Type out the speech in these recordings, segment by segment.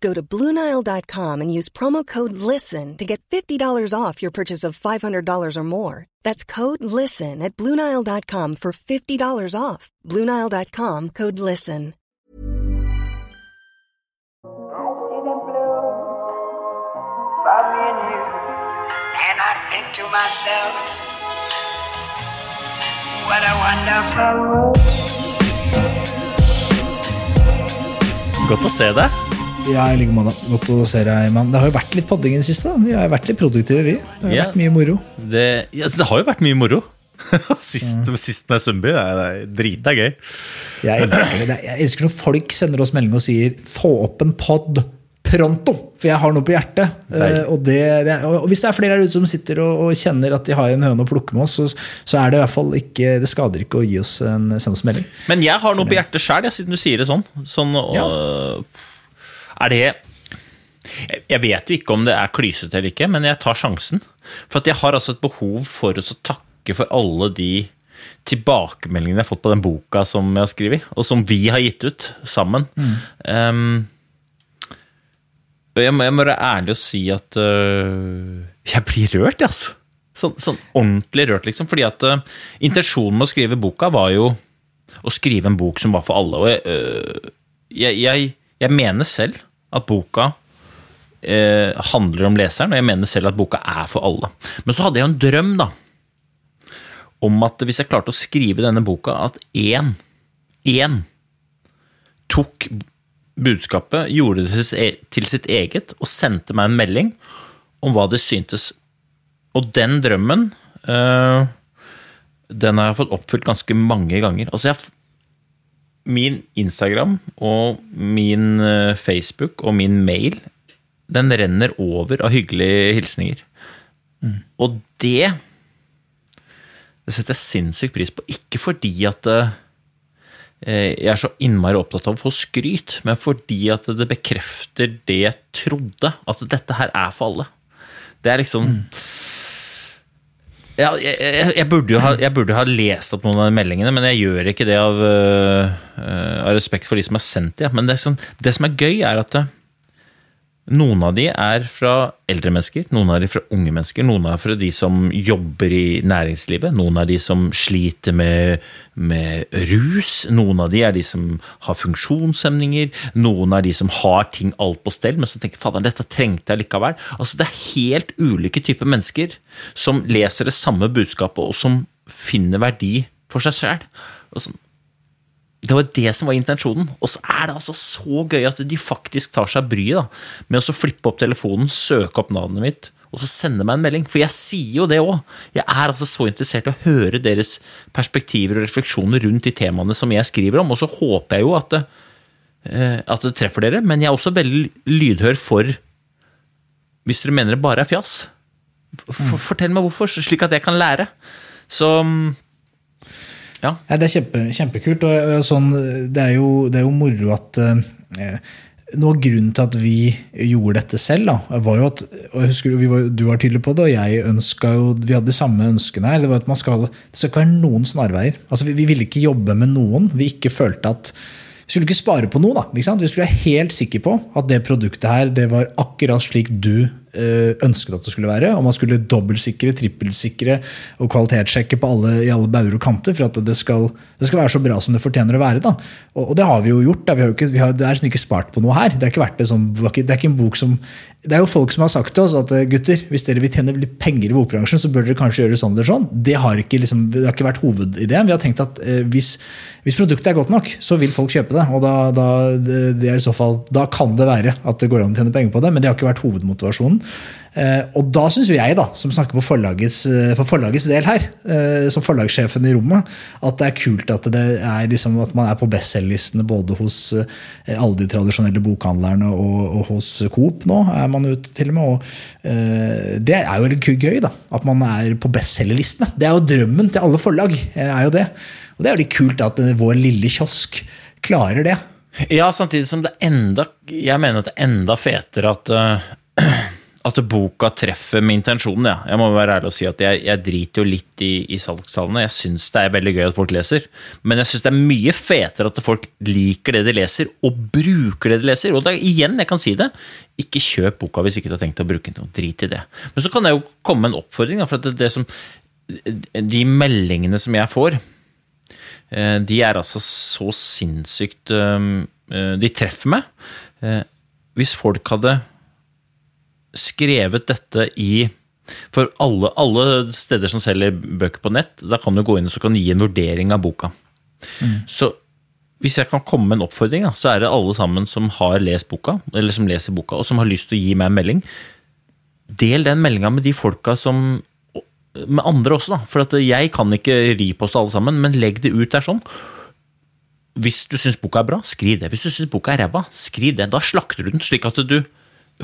Go to BlueNile.com and use promo code LISTEN to get $50 off your purchase of $500 or more. That's code LISTEN at BlueNile.com for $50 off. BlueNile.com code LISTEN. I see the blue for me and you, and I think to myself, what a wonderful world. Godt å se deg. Ja, i like måte. Godt å se deg, mann. Det har jo vært litt podding i det siste. da. Vi har vært litt produktive, vi. Det har Ja. vært mye moro. Det, ja, så det har jo vært mye moro. sist, sist med Sundby. Det er, det er drita gøy. Jeg elsker det. Jeg elsker når folk sender oss melding og sier 'få opp en pod pronto', for jeg har noe på hjertet. Eh, og, det, det er, og hvis det er flere her ute som sitter og, og kjenner at de har en høne å plukke med oss, så, så er det i hvert fall ikke Det skader ikke å gi oss en, sende oss melding. Men jeg har noe på hjertet sjæl, siden du sier det sånn. sånn og, Er det jeg- vet jo ikke om det er klysete eller ikke, men jeg tar sjansen. For at jeg har altså et behov for å takke for alle de tilbakemeldingene jeg har fått på den boka som jeg har skrevet, og som vi har gitt ut sammen. Um, jeg, må, jeg må være ærlig og si at uh, jeg blir rørt, jeg, altså. Sånn, sånn ordentlig rørt, liksom. Fordi at uh, intensjonen med å skrive boka var jo å skrive en bok som var for alle. Og jeg, uh, jeg, jeg, jeg mener selv at boka eh, handler om leseren, og jeg mener selv at boka er for alle. Men så hadde jeg jo en drøm, da. Om at hvis jeg klarte å skrive denne boka, at én, én tok budskapet, gjorde det e- til sitt eget og sendte meg en melding om hva det syntes. Og den drømmen øh, den har jeg fått oppfylt ganske mange ganger. Altså jeg, min Instagram og min øh, Facebook og min mail den renner over av hyggelige hilsninger. Og det det setter jeg sinnssykt pris på. Ikke fordi at øh, eh, jeg er så innmari opptatt av å få skryt, men fordi at det bekrefter det jeg trodde. At dette her er for alle. Det er liksom ja, jeg, jeg, jeg, burde ha, jeg burde ha lest opp noen av de meldingene, men jeg gjør ikke det av, øh, av respekt for de som har sendt det. Men det, som, det som er gøy, er at øh, noen av de er fra eldre mennesker, noen av de fra unge mennesker, noen er fra de som jobber i næringslivet, noen av de som sliter med, med rus, noen av de er de som har funksjonshemninger, noen er de som har ting alt på stell, men som tenker fader, dette trengte jeg likevel. Altså Det er helt ulike typer mennesker som leser det samme budskapet, og som finner verdi for seg selv. Og sånn, det var det som var intensjonen. Og så er det altså så gøy at de faktisk tar seg bryet med å flippe opp telefonen, søke opp navnet mitt, og så sende meg en melding. For jeg sier jo det òg. Jeg er altså så interessert i å høre deres perspektiver og refleksjoner rundt de temaene som jeg skriver om. Og så håper jeg jo at det, eh, at det treffer dere, men jeg er også veldig lydhør for hvis dere mener det bare er fjas. For, fortell meg hvorfor, slik at jeg kan lære. Så Ja, det er kjempe, kjempekult. Og sånn, det, er jo, det er jo moro at eh, Noe av grunnen til at vi gjorde dette selv, da, var jo at husker var, Du var tydelig på det, og jeg ønska jo Vi hadde de samme ønskene her. Det var at man skal, det skal ikke være noen snarveier. Altså, vi, vi ville ikke jobbe med noen vi ikke følte at vi skulle ikke spare på noe. da? Vi skulle være helt sikre på at det produktet her det var akkurat slik du ønsket at det skulle være. Og man skulle dobbeltsikre, trippelsikre og kvalitetssjekke på alle, i alle bauger og kanter for at det skal, det skal være så bra som det fortjener å være. da. Og, og det har vi jo gjort. Vi jo ikke, vi har, det er ikke spart på noe her. Det, er ikke det, som, det, er ikke, en bok som det er jo folk som har sagt til oss at eh, gutter, hvis dere vil tjene litt penger i bokbransjen, så bør dere kanskje gjøre sånn eller sånn. Det har ikke, liksom, det har ikke vært hovedideen. Vi har tenkt at eh, hvis, Hvis produktet er godt nok, så vil folk kjøpe det. Og da, da, det så fall, da kan det være at det går an å tjene penger på det, men det har ikke vært hovedmotivasjonen. Eh, og da syns jeg, da, som snakker forlagets, eh, for forlagets del her, eh, som forlagssjefen i rommet, at det er kult at, er liksom, at man er på bestselgerlistene både hos alle de tradisjonelle bokhandlerne og, og, hos Coop nå, er man ute til og med. Og det er jo litt gøy, da. At man er på bestselgerlistene. Det er jo drømmen til alle forlag. er jo det. Og det er jo litt kult at vår lille kiosk klarer det. Ja, samtidig som det enda Jeg mener at det er enda fetere at at boka treffer med intensjonen. Ja. Jeg må være ærlig og si at jeg, jeg driter jo litt i, i salgstallene. Jeg syns det er veldig gøy at folk leser, men jeg syns det er mye fetere at folk liker det de leser, og bruker det de leser. Og da, igjen, jeg kan si det, ikke kjøp boka hvis ikke du har tenkt å bruke den. Drit i det. Men så kan jeg jo komme med en oppfordring. for det, det som, De meldingene som jeg får, eh, de er altså så sinnssykt eh, eh, De treffer meg. Hvis folk hadde skrevet dette i For alle, alle, steder som selger bøker på nett, da kan du gå inn og så kan du gi en vurdering av boka. Mm. Så hvis jeg kan komme med en oppfordring, da, så er det alle sammen som har lest boka, eller som leser boka, og som har lyst til å gi meg en melding. Del den meldinga med de folka som Med andre også, da. For jeg kan ikke riposte alle sammen, men legg det ut der sånn. Hvis du syns boka er bra, skriv det. Hvis du syns boka er ræva, skriv det. Da slakter du den, slik at du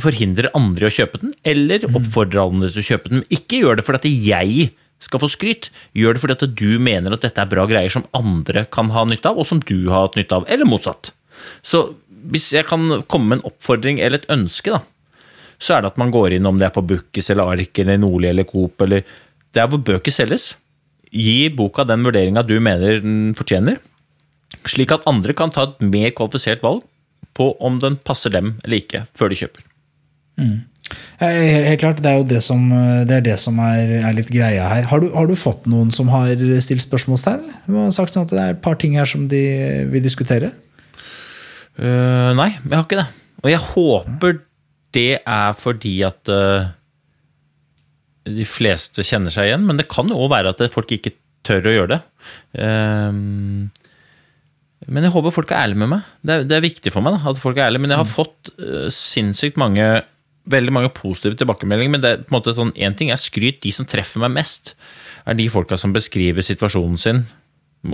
forhindrer andre å kjøpe den, eller oppfordrer andre til å kjøpe den. Ikke gjør det fordi at jeg skal få skryt. Gjør det fordi at du mener at dette er bra greier som andre kan ha nytte av, og som du har hatt nytte av, eller motsatt. Så hvis jeg kan komme med en oppfordring eller et ønske, da, så er det at man går inn om det er på Bookis eller Ark eller Nordli eller Coop eller Det er hvor bøker selges. Gi boka den vurderinga du mener den fortjener, slik at andre kan ta et mer kvalifisert valg på om den passer dem eller ikke, før de kjøper. Mm. Helt klart, Det er jo det som, det er, det som er, er, litt greia her. Har du, har du, fått noen som har stilt spørsmålstegn? Du har sagt sånn at Det er et par ting her som de vil diskutere? Uh, nei, jeg har ikke det. Og jeg håper det er fordi at uh, de fleste kjenner seg igjen. Men det kan jo òg være at folk ikke tør å gjøre det. Uh, men jeg håper folk er ærlige med meg. Det er, det er viktig for meg da, at folk er ærlige. Men jeg har mm. fått sinnssykt mange veldig mange positive tilbakemeldinger, men det er på en måte sånn, en ting er skryt. De som treffer meg mest, er de folka som beskriver situasjonen sin,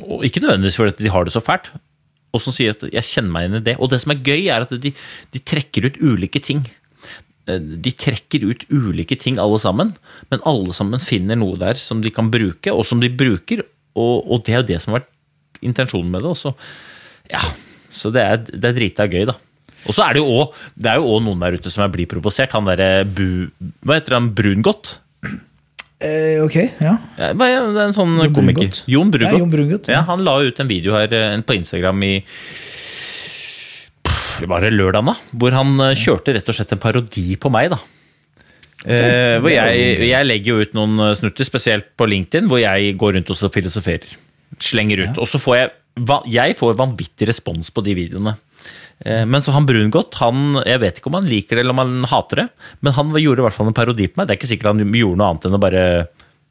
og ikke nødvendigvis fordi de har det så fælt, og som sier at 'jeg kjenner meg igjen i det'. Og det som er gøy, er at de, de trekker ut ulike ting. De trekker ut ulike ting, alle sammen, men alle sammen finner noe der som de kan bruke, og som de bruker, og, og det er jo det som har vært intensjonen med det. Også. Ja, så det er, det er drita gøy, da. Og så er det jo òg noen der ute som er blir provosert. Han derre Hva heter han? Brungot? Eh, ok, ja. ja. Det er en sånn Jon komiker. Brungot. Jon Brungot. Ja, Jon Brungot ja. han la ut en video her eh, på Instagram i var det lørdag, da? Hvor han eh, kjørte rett og slett en parodi på meg. da. Eh, hvor jeg, jeg, legger jo ut noen eh, snutter, spesielt på LinkedIn, hvor jeg går rundt og filosoferer. Slenger ut. Og så får jeg, jeg får vanvittig respons på de videoene. Eh, men så han Brungot, han, jeg vet ikke om han liker det eller om han hater det, men han gjorde i hvert fall en parodi på meg. Det er ikke sikkert han gjorde noe annet enn å bare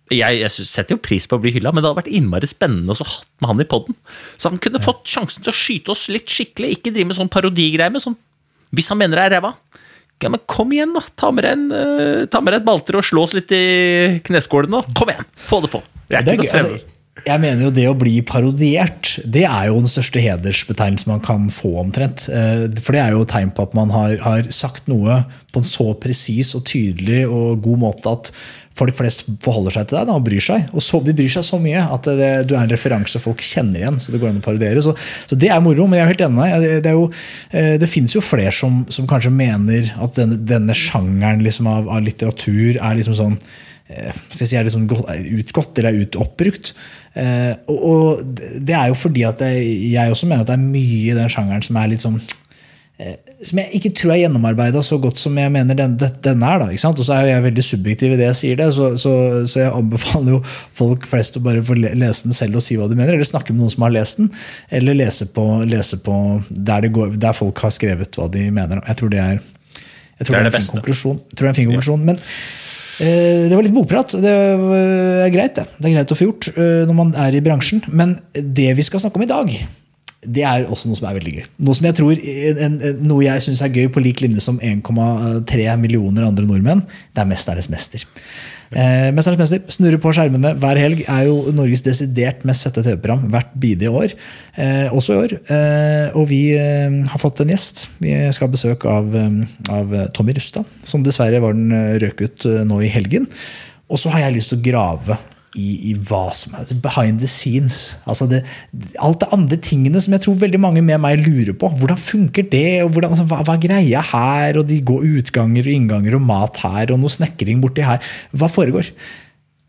jeg, jeg, setter jo pris på å bli hylla, men det hadde vært innmari spennende å ha med han i poden. Så han kunne fått sjansen til å skyte oss litt skikkelig, ikke drive med sånn parodigreier. Med sånn, hvis han mener det er ræva, ja, men kom igjen, da! Ta med deg, en, uh, ta med deg et balter og slå oss litt i kneskålen nå. Kom igjen! Få det på! Jeg er ikke noe jeg mener jo det å bli parodiert, det er jo den største hedersbetegnelsen man kan få, omtrent. Eh, for det er jo tegn på at man har, har sagt noe på en så presis og tydelig og god måte at folk flest forholder seg til deg da, og bryr seg. Og så, de bryr seg så mye at det, du er en referanse folk kjenner igjen. Så det går an å parodiere. Så, så, det er moro, men jeg er helt enig med deg. Det, det, eh, det jo flere som, som, kanskje mener at denne, denne sjangeren liksom av, av, litteratur er liksom sånn skal jeg si, er liksom utgått eller er ut, oppbrukt. Eh, og, og, det er jo fordi at jeg, jeg også mener at det er mye i den sjangeren som er litt sånn eh, som jeg ikke tror er gjennomarbeida så godt som jeg mener denne, den er. da, ikke sant? Og så er jeg veldig subjektiv i det jeg sier det, så, så, så, jeg anbefaler jo folk flest å bare få lese den selv og si hva de mener. Eller snakke med noen som har lest den, eller lese på, lese på der, går, der, folk har skrevet hva de mener. Jeg tror det er, jeg tror det er, det er en fin konklusjon. Jeg tror det er en fin konklusjon, men Det var litt bokprat. Det er greit, det. Det er greit å få gjort når man er i bransjen. Men det vi skal snakke om i dag, det er også noe som er veldig gøy. Noe som jeg tror, noe jeg syns er gøy på lik linje som 1,3 millioner andre nordmenn. Det er 'Mesternes mester'. Eh, 'Mesternes mester' snurrer på skjermene hver helg. Er jo Norges desidert mest sette TV-program hvert bidige år. Eh, også i år. Eh, og vi eh, har fått en gjest. Vi skal ha besøk av, eh, av Tommy Rustad, som dessverre var den eh, røk ut nå i helgen. Og så har jeg lyst til å grave i, i, hva som er behind the scenes. Altså det, alt det andre tingene som jeg tror veldig mange med meg lurer på. Hvordan funker det? og hvordan, altså, hva, hva, greia her? og De går utganger og innganger og mat her og noe snekring borti her. Hva foregår?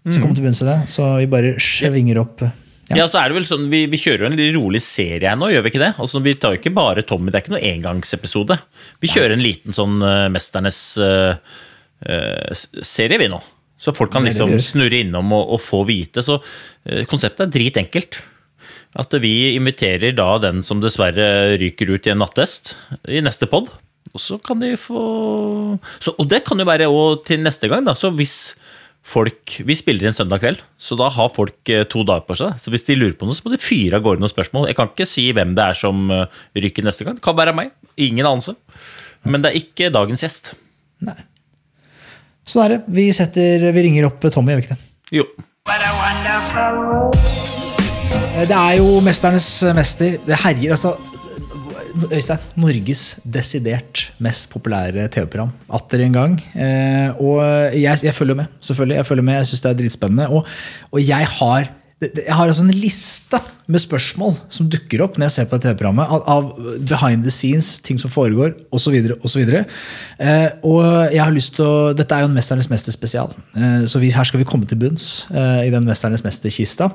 Så kom til bunns i det. Så vi bare svinger opp. Ja. ja, så er det vel sånn, Vi, vi kjører jo en litt rolig serie nå, gjør vi ikke det? Altså, Vi tar jo ikke bare Tommy, det er ikke noe engangsepisode. Vi kjører en liten sånn uh, Mesternes uh, uh, serie, vi nå. Så folk kan liksom snurre innom og, og få vite. Så eh, konseptet er dritenkelt. At vi inviterer da den som dessverre ryker ut i en nattest, i neste pod. Og så kan de få så, Og det kan jo være òg til neste gang, da. Så hvis folk Vi spiller inn søndag kveld, så da har folk eh, to dager på seg. Så hvis de lurer på noe, så må de fyre av gårde noen spørsmål. Jeg kan ikke si hvem det er som eh, ryker neste gang. Det kan være meg. Ingen anelse. Men det er ikke dagens gjest. Nei. Sånn er det. Vi, setter, vi ringer opp Tommy, gjør vi ikke det? Jo. Det er jo Mesternes mester. Det herjer, altså. Øystein, Norges desidert mest populære TV-program. Atter en gang. Eh, og jeg, jeg, følger med, selvfølgelig. Jeg følger med, jeg syns det er dritspennende. Og, og jeg har jeg har altså en liste med spørsmål som dukker opp når jeg ser på TV-programmet. Av, behind the scenes, ting som foregår, osv. osv. Eh, og jeg har lyst til å, Dette er jo en Mesternes mester-spesial, eh, så vi, her skal vi komme til bunns eh, i den Mesternes mester-kista.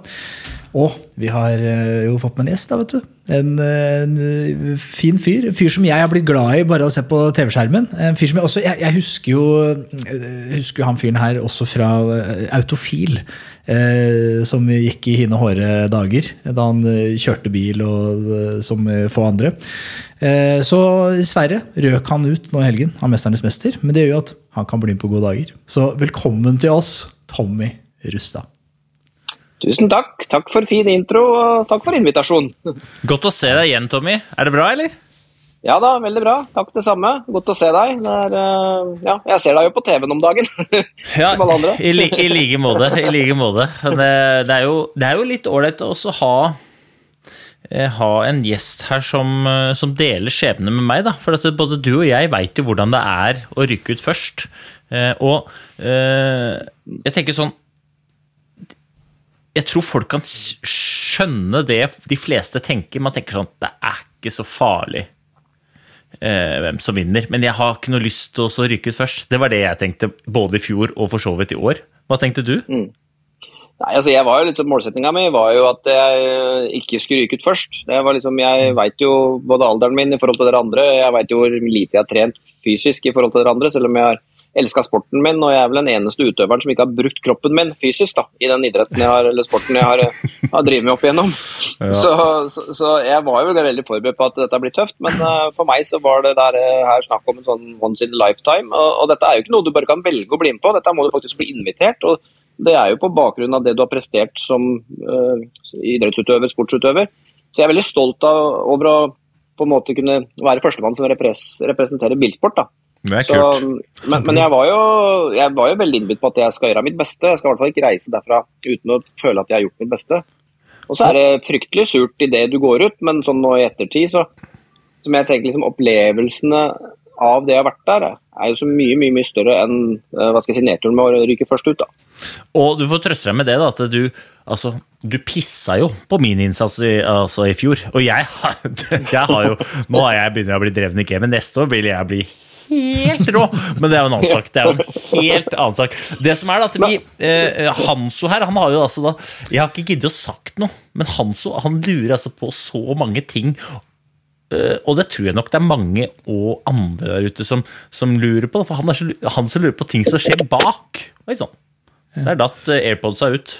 Og vi har eh, jo fått med en gjest, da, vet du. En, en, fin fyr. En fyr som jeg har blitt glad i bare å se på TV-skjermen. En fyr som Jeg også, jeg, jeg husker jo jeg husker han fyren her også fra eh, Autofil. Eh, som gikk i hine hårde dager da han eh, kjørte bil og, eh, som få andre. Eh, så dessverre røk han ut nå i helgen av 'Mesternes mester', men det gjør jo at han kan bli med på gode dager. Så velkommen til oss, Tommy Rustad. Tusen takk. Takk for fin intro, og takk for invitasjonen. Godt å se deg igjen, Tommy. Er det bra, eller? Ja da, veldig bra. Takk det samme. Godt å se deg. Er, uh, ja, jeg ser deg jo på TV-en om dagen, ja, som alle andre. I, i like måte. I like måte. Det, det, er jo, det, er jo, litt ålreit å ha, eh, ha en gjest her som, eh, som deler skjebne med meg. Da. For både du og jeg veit jo hvordan det er å rykke ut først. Og jeg tenker sånn jeg tror folk kan skjønne det de fleste tenker. Man tenker sånn Det er ikke så farlig eh, hvem som vinner. Men jeg har ikke noe lyst til å ryke ut først. Det var det jeg tenkte både i fjor og for så vidt i år. Hva tenkte du? Mm. Nei, altså jeg var jo sånn, Målsettinga mi var jo at jeg ikke skulle ryke ut først. Det var liksom, Jeg veit jo både alderen min i forhold til dere andre, jeg veit jo hvor lite jeg har trent fysisk i forhold til dere andre, selv om jeg har elska sporten min, og jeg er vel den eneste utøveren som ikke har brukt kroppen min fysisk da, i den idretten jeg har, eller sporten jeg har, har drevet med opp igjennom. Ja. Så, så, så, jeg var jo veldig forberedt på at dette blir tøft, men uh, for meg så var det der, uh, her snakk om en sånn once in a lifetime. Og, og, dette er jo ikke noe du bare kan velge å bli med på, dette må du faktisk bli invitert. og det er jo på bakgrunn av det du har prestert som uh, idrettsutøver, sportsutøver. Så jeg er veldig stolt av, over å på en måte kunne være førstemann som representerer bilsport. da. Det er kult. Så, men, men jeg, var jo, jeg, var jo, veldig innbitt på at jeg skal gjøre mitt beste. Jeg skal i hvert fall ikke reise derfra uten å føle at jeg har gjort mitt beste. Og så er det fryktelig surt i det du går ut, men sånn nå i ettertid, så som jeg tenker liksom opplevelsene av det jeg har vært der, er jo så mye mye, mye større enn eh, hva skal jeg si, nedturen med å ryke først ut. da. Og du får trøste deg med det, da, at du, altså, du pissa jo på min innsats i, altså, i fjor. Og jeg, jeg har jo Nå har jeg begynt å bli dreven i gamet. Neste år vil jeg bli helt rå! Men det er jo en annen sak. Det er jo en helt annen sak. Det som er at vi, eh, Hanso her, han har jo altså da Jeg har ikke giddet å sagt noe, men Hanso han lurer altså på så mange ting. Uh, og det tror jeg nok det er mange og andre der ute som, som lurer på. For han, er så, han som lurer på ting som skjer bak. Oi sann. Der datt uh, AirPodsa ut.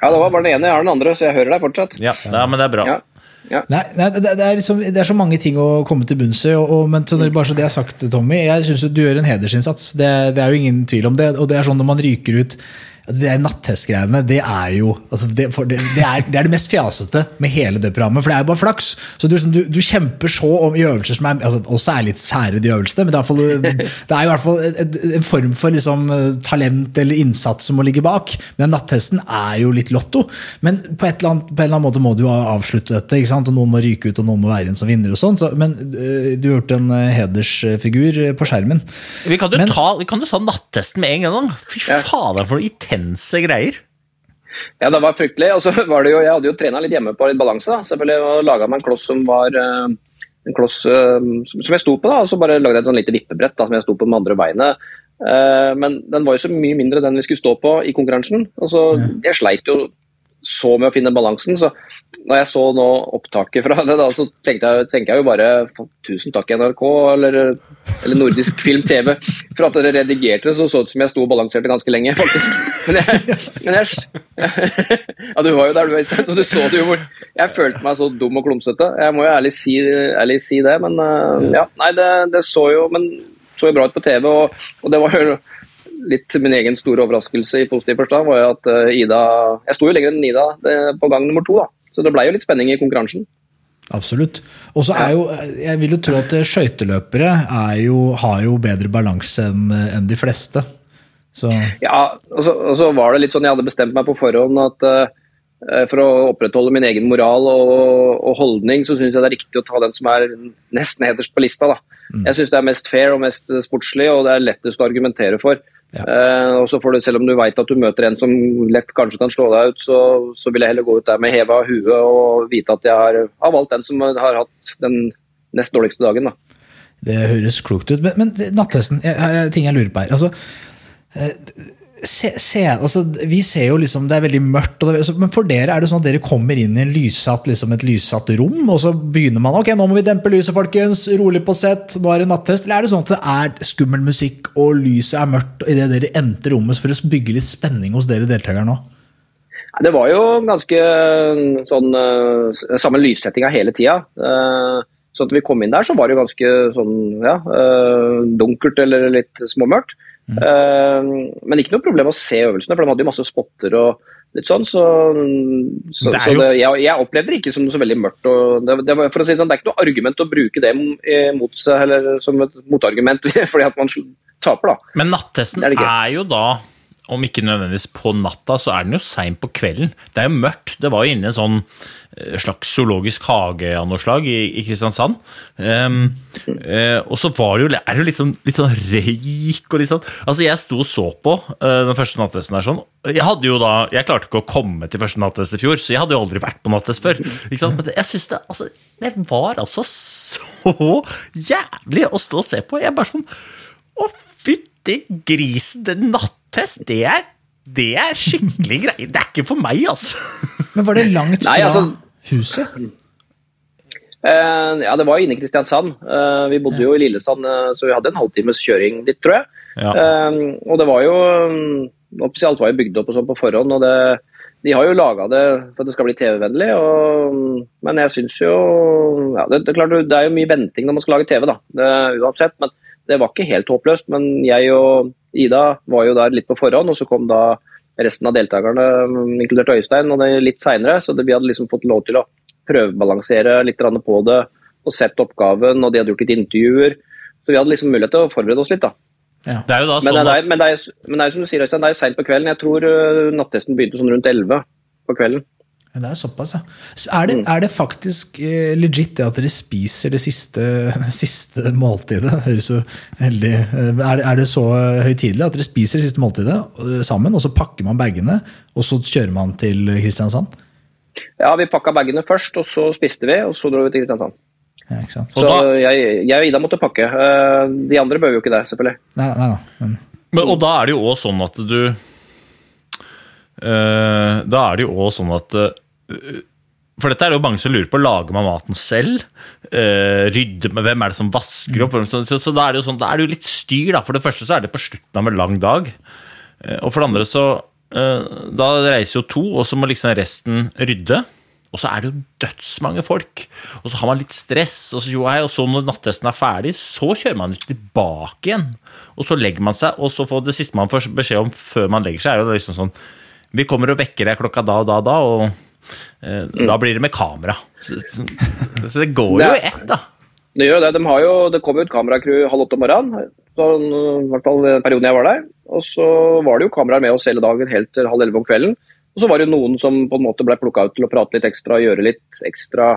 Ja, det var bare den ene. Jeg har den andre, så jeg hører deg fortsatt. Ja, ja men det er bra. Ja. Nei, nei det, det, er liksom, det, er så mange ting å komme til bunns i. Men så bare så det er sagt, Tommy, jeg syns du gjør en hedersinnsats. Det, det, er jo ingen tvil om det. Og det er sånn når man ryker ut det Natthestgreiene det er jo altså det, det, det, er, det, er, det mest fjasete med hele det programmet. For det er jo bare flaks. Så du, du, du kjemper så om i øvelser som er, altså, også er litt fære, de øvelsene, men det er, fall, det er jo i hvert fall en form for liksom, talent eller innsats som må ligge bak. Men nattesten er jo litt lotto. Men på, annet, på en eller annen måte må du avslutte dette. ikke sant? Og Noen må ryke ut, og noen må være igjen som vinner. og sånn. Så, men uh, du har gjort en uh, hedersfigur på skjermen. Vi kan jo ta, ta, nattesten med en gang. Fy fader, for noe intense greier. Ja, det var fryktelig. Og så var det jo, Jeg hadde jo trena litt hjemme på litt balanse. Selvfølgelig, og Laga meg en kloss som var uh, en kloss uh, som jeg sto på. da, og Så bare lagde jeg et sånn lite vippebrett da, som jeg sto på med andre beinet. Uh, men den var jo så mye mindre den vi skulle stå på i konkurransen. Altså, Jeg sleit jo så med å finne balansen. Så når jeg så nå opptaket fra det, da, så tenkte jeg, tenkte jeg jo bare tusen takk NRK eller, eller Nordisk Film TV for at dere redigerte det så så ut som jeg sto og balanserte ganske lenge, faktisk. Men jeg, men jeg Ja, du var jo der, du, var i sted, så du så det jo hvor Jeg følte meg så dum og klumsete. Jeg må jo ærlig si, ærlig si det, men uh, ja. Nei, det, det, så jo men så jo bra ut på TV, og, og det var jo litt min egen store overraskelse i positiv forstand var jo at eh, Ida Jeg sto jo lenger enn Ida eh, på gang nummer to, da. Så det ble jo litt spenning i konkurransen. Absolutt. Og så er jo, jeg vil jo tro at skøyteløpere har jo bedre balanse enn en de fleste. Så. Ja, og så, og så, var det litt sånn jeg hadde bestemt meg på forhånd at uh, for å opprettholde min egen moral og, og holdning, så syns jeg det er riktig å ta den som er nesten nederst på lista. da. Mm. Jeg syns det er mest fair og mest sportslig, og det er lettest å argumentere for. Ja. Eh, og så får du, Selv om du vet at du møter en som lett kanskje kan slå deg ut, så, så vil jeg heller gå ut der med heva hue og vite at jeg har, har valgt den som har hatt den nest dårligste dagen. Da. Det høres klokt ut. Men, men nattesten, ting jeg lurer på her. altså eh, se, se, altså, vi ser jo liksom det er veldig mørkt, det, men for dere er det sånn at dere kommer inn i en lyssatt, liksom et lyssatt rom, og så begynner man ok, nå må vi dempe lyset, folkens, rolig på sett, nå er det nattest. Eller er det sånn at det er skummel musikk og lyset er mørkt idet dere endte rommet for å bygge litt spenning hos dere deltakere nå? Det var jo ganske sånn uh, samme lyssettinga hele tida. Uh, så at vi kom inn der, så var det jo ganske sånn ja, dunkelt eller litt småmørkt. Mm. Uh, men ikke noe problem å se øvelsene, for de hadde jo masse spotter og litt sånn. Så, så, det så det, jeg, jeg, opplevde det ikke som så veldig mørkt. Det, det, for å si det, sånn, det er ikke noe argument å bruke det mot seg, eller som et motargument fordi at man taper, da. Men nattesten er, er jo da om ikke nødvendigvis på natta, så er den jo sein på kvelden. Det er jo mørkt. Det var jo inne en sånn eh, slags zoologisk hage av noe slag i, i Kristiansand. Um, uh, og så var det jo, er det jo litt sånn, litt sånn røyk og litt sånn Altså, jeg sto og så på uh, den første nattesten der sånn. Jeg hadde jo da, jeg klarte ikke å komme til første nattest i fjor, så jeg hadde jo aldri vært på nattest før. Ikke sant? Men jeg synes det, altså, det var altså så jævlig å stå og se på. Jeg bare sånn Å, fytti grisen, den natt det er, det er skikkelig greie. Det er ikke for meg, altså. Men var det langt fra Nei, altså, huset? Uh, ja, det var inne i Kristiansand. Uh, vi bodde ja. jo i Lillesand, uh, så vi hadde en halvtimes kjøring dit, tror jeg. Ja. og det var jo Alt var jo bygd opp og sånn på forhånd. og det, De har jo laga det for at det skal bli TV-vennlig, men jeg syns jo ja, det, det, er klart, det er jo mye venting når man skal lage TV, da, det, uansett. Men det var ikke helt håpløst. Men jeg og Ida var jo der litt på forhånd, og så kom da resten av deltakerne, inkludert Øystein, og det litt seinere. Så det, vi hadde liksom fått lov til å prøvebalansere litt på det og sett oppgaven, og de hadde gjort litt intervjuer. Så vi hadde liksom mulighet til å forberede oss litt, da. Ja. Det er jo da sånn men, det er, men, det er, men det er som du sier, Øystein, det er seint på kvelden. Jeg tror uh, nattesten begynte sånn rundt 11 på kvelden. Det er såpass, ja. Er det, er det faktisk eh, legit det at dere spiser det siste, siste måltidet? Høres jo heldig eh, er det, er det så høytidelig at dere spiser det siste måltidet eh, sammen, og så pakker man bagene, og så kjører man til Kristiansand? Ja, vi pakka bagene først, og så spiste vi, og så dro vi til Kristiansand. Ja, ikke sant? så jeg, jeg, og Ida måtte pakke. De andre bør jo ikke det, selvfølgelig. Nei, nei, nei. Men. Men, og da er det jo òg sånn at du Uh, da er det jo også sånn at uh, for dette er jo mange som lurer på. Lager man maten selv? Uh, rydde med Hvem er det som vasker opp? Så, så, så da, er sånn, da er det jo litt styr. da. For det første så er det på slutten av en lang dag. Uh, og for det andre så uh, Da reiser jo to, og så må liksom resten rydde. Og så er det jo dødsmange folk. Og så har man litt stress, og så, jo, hei, og så når nattesten er ferdig, så kjører man ut tilbake igjen. Og så legger man seg, og så får det siste man får beskjed om før man legger seg, er jo liksom sånn Vi kommer og vekker deg klokka da og da og da, og eh, Mm. da blir det med kamera. Så, så, det går jo i ett, da. Det gjør det. De har jo, det kom jo et kameracrew halv åtte om morgenen, sånn, i hvert fall den perioden jeg var der. Og så var det jo kameraer med oss hele dagen helt til halv elleve om kvelden. Og så var det jo noen som på en måte ble plukka ut til å prate litt ekstra og gjøre litt ekstra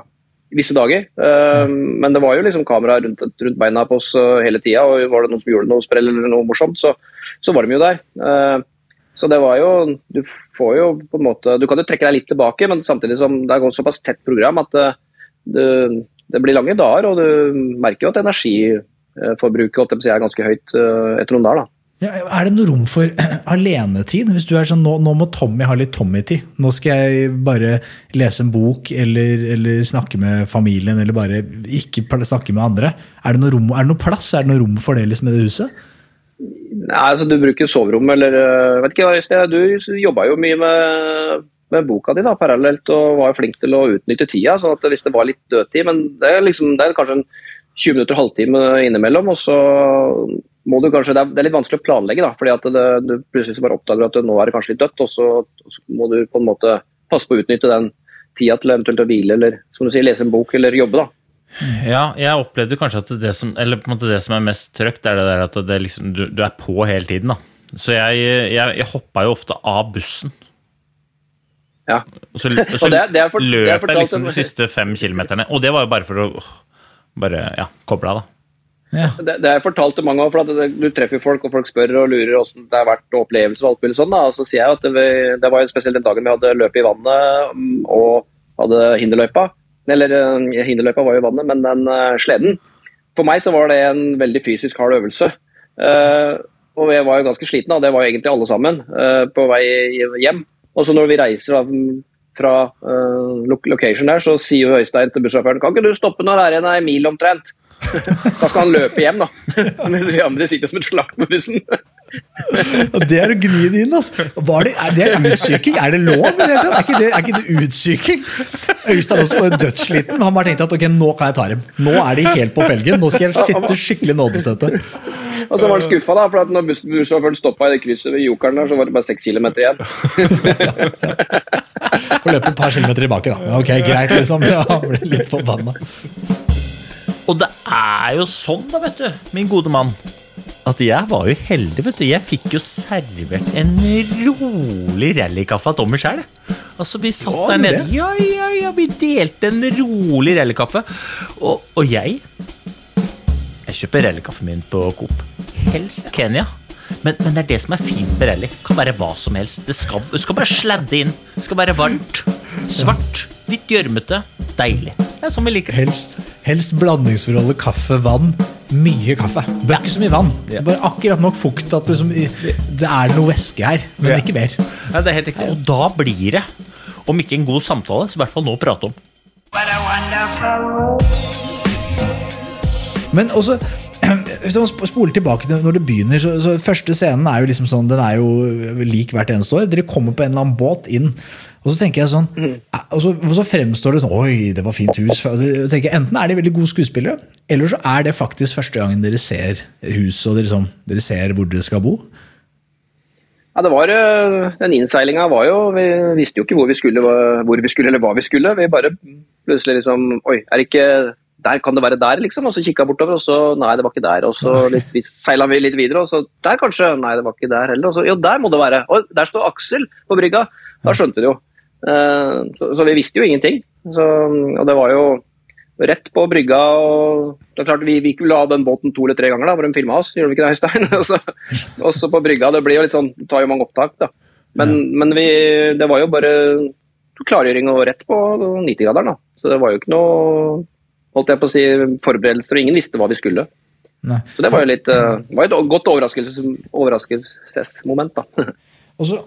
visse dager. Eh, Men det var jo liksom kamera rundt, rundt beina på oss eh, hele tida, og var det noen som gjorde noe sprell eller noe morsomt, så, så var de jo der. Eh, Så det var jo Du får jo på en måte Du kan jo trekke deg litt tilbake, men samtidig som det er såpass tett program at det, det, det blir lange dager, og du merker jo at energiforbruket er ganske høyt eh, etter noen dager. da. Ja, er det noe rom for alenetid? Hvis du er sånn, nå, nå må Tommy ha litt Tommy-tid. Nå skal jeg bare lese en bok eller, eller snakke med familien eller bare ikke snakke med andre. Er det noe, rom, er det noe plass? Er det noe rom for det liksom, i det huset? Nei, altså Du bruker soverommet eller eh, vet ikke, Øystein, Du jobba jo mye med, med boka di da, parallelt og var flink til å utnytte tida. sånn at hvis det var litt dødtid Men det er, liksom, det er kanskje en 20 minutter, halvtime innimellom. og så må du kanskje, Det er, det er litt vanskelig å planlegge, da, fordi at det, du plutselig bare oppdager at nå er det kanskje litt dødt. Og så, så må du på en måte passe på å utnytte den tida til eventuelt å hvile eller som du sier, lese en bok eller jobbe. da. Ja, jeg opplevde kanskje at det som, eller på en måte det som er mest trøkt, er det der at det liksom, du, du er på hele tiden. da. Så jeg, jeg, jeg hoppa jo ofte av bussen. Ja. Og så, og så Og det er- det er for- det er løp jeg liksom de siste fem kilometerne. Og det var jo bare for å bare ja, koble av, da. Ja. Det, det har jeg fortalt til mange av, for at du treffer folk, og folk spør og lurer hvordan det har vært opplevelse og alt mulig sånn. Da. Og så sier jeg at det, det var jo spesielt den dagen vi hadde løpet i vannet og hadde hinderløypa. Eller eh, hinderløypa var jo i vannet, men den eh, sleden. For meg så var det en veldig fysisk hard øvelse. Eh, og jeg var jo ganske sliten, og det var jo egentlig alle sammen, på vei hjem. Og så når vi reiser fra location der, så sier jo Øystein til bussjåføren Kan ikke du stoppe når det er igjen ei mil omtrent? Da skal han løpe hjem, da. Mens vi andre sitter som et slakt på bussen. Det er å gni det inn, altså. Det, er det utsyking? Er det lov? det? Er ikke det, er ikke det utsyking? Øystein også var dødssliten, han bare tenkte at ok, nå kan jeg ta dem. Nå er de helt på felgen. Nå skal jeg sitte skikkelig nådestøtte. Og så var han skuffa, da, for at når buss- bussjåføren stoppa i det krysset ved Jokeren der, så var det bare seks kilometer igjen. Får løpe et par kilometer tilbake, da. Ok, greit, liksom. Ja, han ble litt forbanna. Og det er jo sånn, da, vet du, min gode mann, at jeg var jo heldig, vet du. Jeg fikk jo servert en rolig rallykaffe av Tommy sjøl. Altså, vi satt ja, der nede. Ja, ja, ja, vi delte en rolig rallykaffe. Og, og jeg Jeg kjøper rallykaffen min på Coop. Helst Kenya. Men, men det er det som er fint med rally. Kan være hva som helst. Det skal, det skal bare sladde inn. Det skal være varmt. Svart. Litt gjørmete. Deilig. Det er sånn vi liker det. Helst, helst blandingsforholdet kaffe-vann. Mye kaffe. Bør ikke så mye vann. Bare akkurat nok fukt at liksom, det er noe væske her, men Ja. ikke mer. Ja, det er helt riktig. Og da blir det, om ikke en god samtale, så i hvert fall noe å prate om. Men også, hvis man spoler tilbake til når det begynner, så, så første scenen er jo liksom sånn, den er jo lik hvert eneste år. Dere kommer på en eller annen båt inn, og så tenker jeg sånn, eh, og så, og så fremstår det sånn, oi, det var fint hus. Jeg, Enten er de veldig gode skuespillere, eller så er det faktisk første gangen dere ser huset, og dere, liksom, dere ser hvor dere skal bo. Ja, det var, øh, Den innseilinga var jo Vi visste jo ikke hvor vi skulle, hvor vi skulle eller hva vi skulle. Vi bare plutselig liksom Oi, er det ikke der kan det være der, liksom? Og så kikka bortover, og så nei, det var ikke der. Og så litt, vi seila vi litt videre, og så der kanskje. Nei, det var ikke der heller. Og så jo, der må det være. Og der står Aksel på brygga. Da skjønte vi jo. Eh, Så, så vi visste jo ingenting. Så, og det var jo rett på brygga. og det er klart Vi, vi ville ha den båten to eller tre ganger, da, hvor de filma oss. Gjorde vi ikke det, Øystein? Og så- Også på brygga. Det blir jo litt sånn, det tar jo mange opptak, da. Men, men vi, det var jo bare klargjøring og rett på 90-graderen. da. Så det var jo ikke noe holdt jeg på å si, forberedelser, og ingen visste hva vi skulle. Nei. Så det var jo litt, uh, var et godt overraskelses, overraskelsesmoment, da. Og så,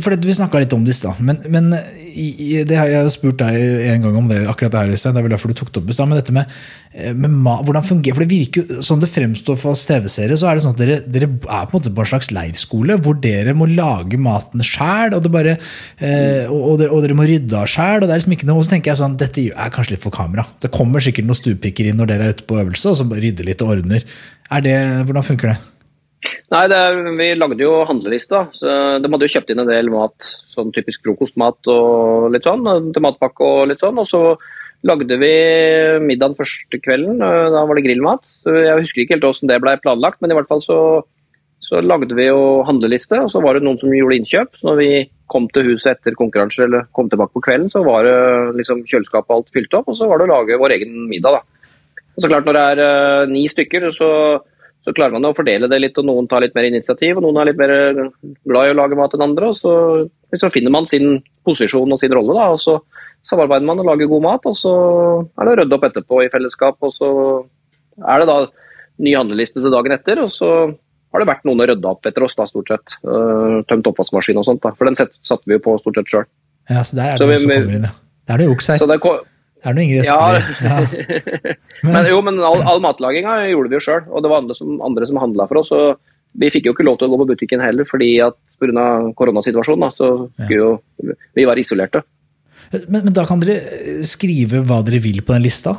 for Vi snakka litt om det i stad, men, men i, det har jeg spurt deg en gang om det. akkurat Det her, det er vel derfor du tok det opp i stad. Men dette med, med hvordan fungerer For det virker jo sånn det fremstår for oss TV-seere, så er det sånn at dere, dere, er på en måte på en slags leirskole hvor dere må lage maten sjæl, og, eh, og, og, og, dere må rydde av sjæl. Og det er liksom ikke noe, og så tenker jeg sånn, dette er kanskje litt for kamera. Det kommer sikkert noen stuepikker inn når dere er ute på øvelse, og så rydder litt og ordner. Er det, Hvordan funker det? Nei, er, Vi lagde jo handlelista. så De hadde jo kjøpt inn en del mat, sånn typisk frokostmat og litt sånn. Til matpakke og litt sånn. Og så lagde vi middagen første kvelden. Da var det grillmat. Jeg husker ikke helt hvordan det ble planlagt, men i hvert fall så, så lagde vi jo handleliste. Og så var det noen som gjorde innkjøp. Så når vi kom til huset etter konkurranse eller kom tilbake på kvelden, så var det liksom kjøleskapet alt fylt opp, og så var det å lage vår egen middag. da. Og så klart Når det er uh, ni stykker, så så klarer man å fordele det litt, og noen tar litt mer initiativ, og noen er litt mer glad i å lage mat enn andre. og Så, liksom finner man sin posisjon og sin rolle, da, og så samarbeider man og lager god mat. Og så er det å rydde opp etterpå i fellesskap, og så er det da ny handleliste til dagen etter. og så har det vært noen å rydde opp etter oss, da, stort sett. Tømt oppvaskmaskin og sånt. da, For den satte vi jo på stort sett sjøl. Ja, så der er det jo som kommer inn, ja. Der er det juks her. Så det, det er noe Ingrid Espelid. Ja. ja. men, men, jo, men all, all matlaginga gjorde vi jo sjøl, og det var andre som, andre som handla for oss. og Vi fikk jo ikke lov til å gå på butikken heller, fordi at pga. koronasituasjonen. Da, så skulle jo vi være isolerte. Men, men, da kan dere skrive hva dere vil på den lista?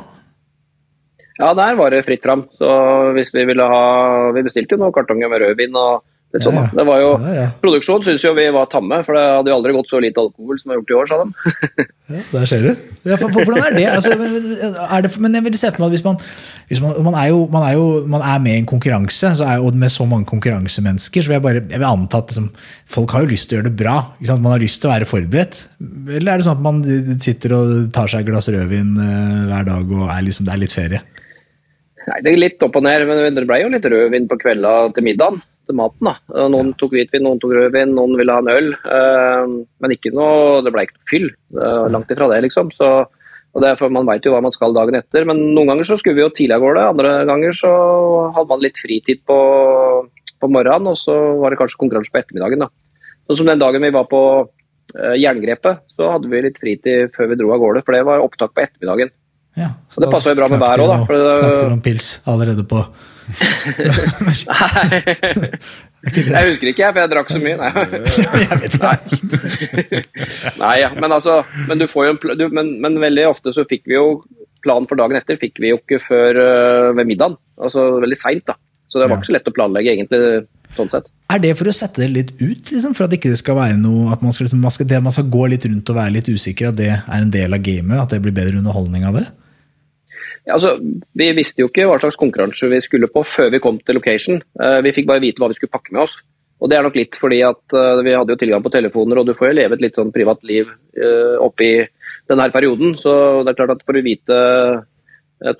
Ja, der var det fritt fram. Så hvis vi ville ha Vi bestilte jo noen kartonger med rødvin og Sånn, ja, ja. Det var jo, ja, Produksjon syns jo vi var tamme, for det hadde jo aldri gått så lite alkohol som det har gjort i år, sa de. ja, Der ser du. For, for, hvordan er det? Altså, er det men jeg vil se for meg at hvis man, hvis man, man, er jo, man, er jo, man er med i en konkurranse, er, og med så mange konkurransemennesker, så vil jeg bare jeg vil anta at liksom, folk har jo lyst til å gjøre det bra. Man har lyst til å være forberedt. Eller er det sånn at man sitter og tar seg et glass rødvin uh, hver dag, og er liksom, det er litt ferie? Nei, Det er litt opp og ned, men det ble jo litt rødvin på kvelda til middagen til maten. da. Noen tok hvitvin, noen tok rødvin, noen ville ha en øl. Eh, men ikke noe, det ble ikke noe fyll. Langt ifra det, liksom. Så, og det er for Man veit jo hva man skal dagen etter. Men noen ganger så skulle vi jo tidlig av gårde, andre ganger så hadde man litt fritid på, på morgenen, og så var det kanskje konkurranse på ettermiddagen. da. Sånn som den dagen vi var på uh, Jerngrepet, så hadde vi litt fritid før vi dro av gårde, for det var opptak på ettermiddagen. Ja, så, så det passa jo bra med været òg, da. For det, knakk det noen pils allerede på jeg husker ikke, jeg, for jeg drakk så mye. Nei, Nei ja. men altså men, du får jo, du, men, men, veldig ofte så fikk vi jo planen for dagen etter fikk vi jo ikke før uh, ved middagen. Altså veldig seint, da. Så det var ikke så lett å planlegge, egentlig. sånn. Er det for å sette det litt ut, liksom? for at det ikke skal være noe at man skal, liksom, man skal, det, man skal gå litt rundt og være litt usikker, at det er en del av gamet? At det blir bedre underholdning av det? Altså, vi visste jo ikke hva slags konkurranse vi skulle på før vi kom til location. Eh, vi fikk bare vite hva vi skulle pakke med oss. Og Det er nok litt fordi at eh, vi hadde jo tilgang på telefoner, og du får jo leve et litt sånn privat liv uh, oppi denne perioden. Så det er klart at for å vite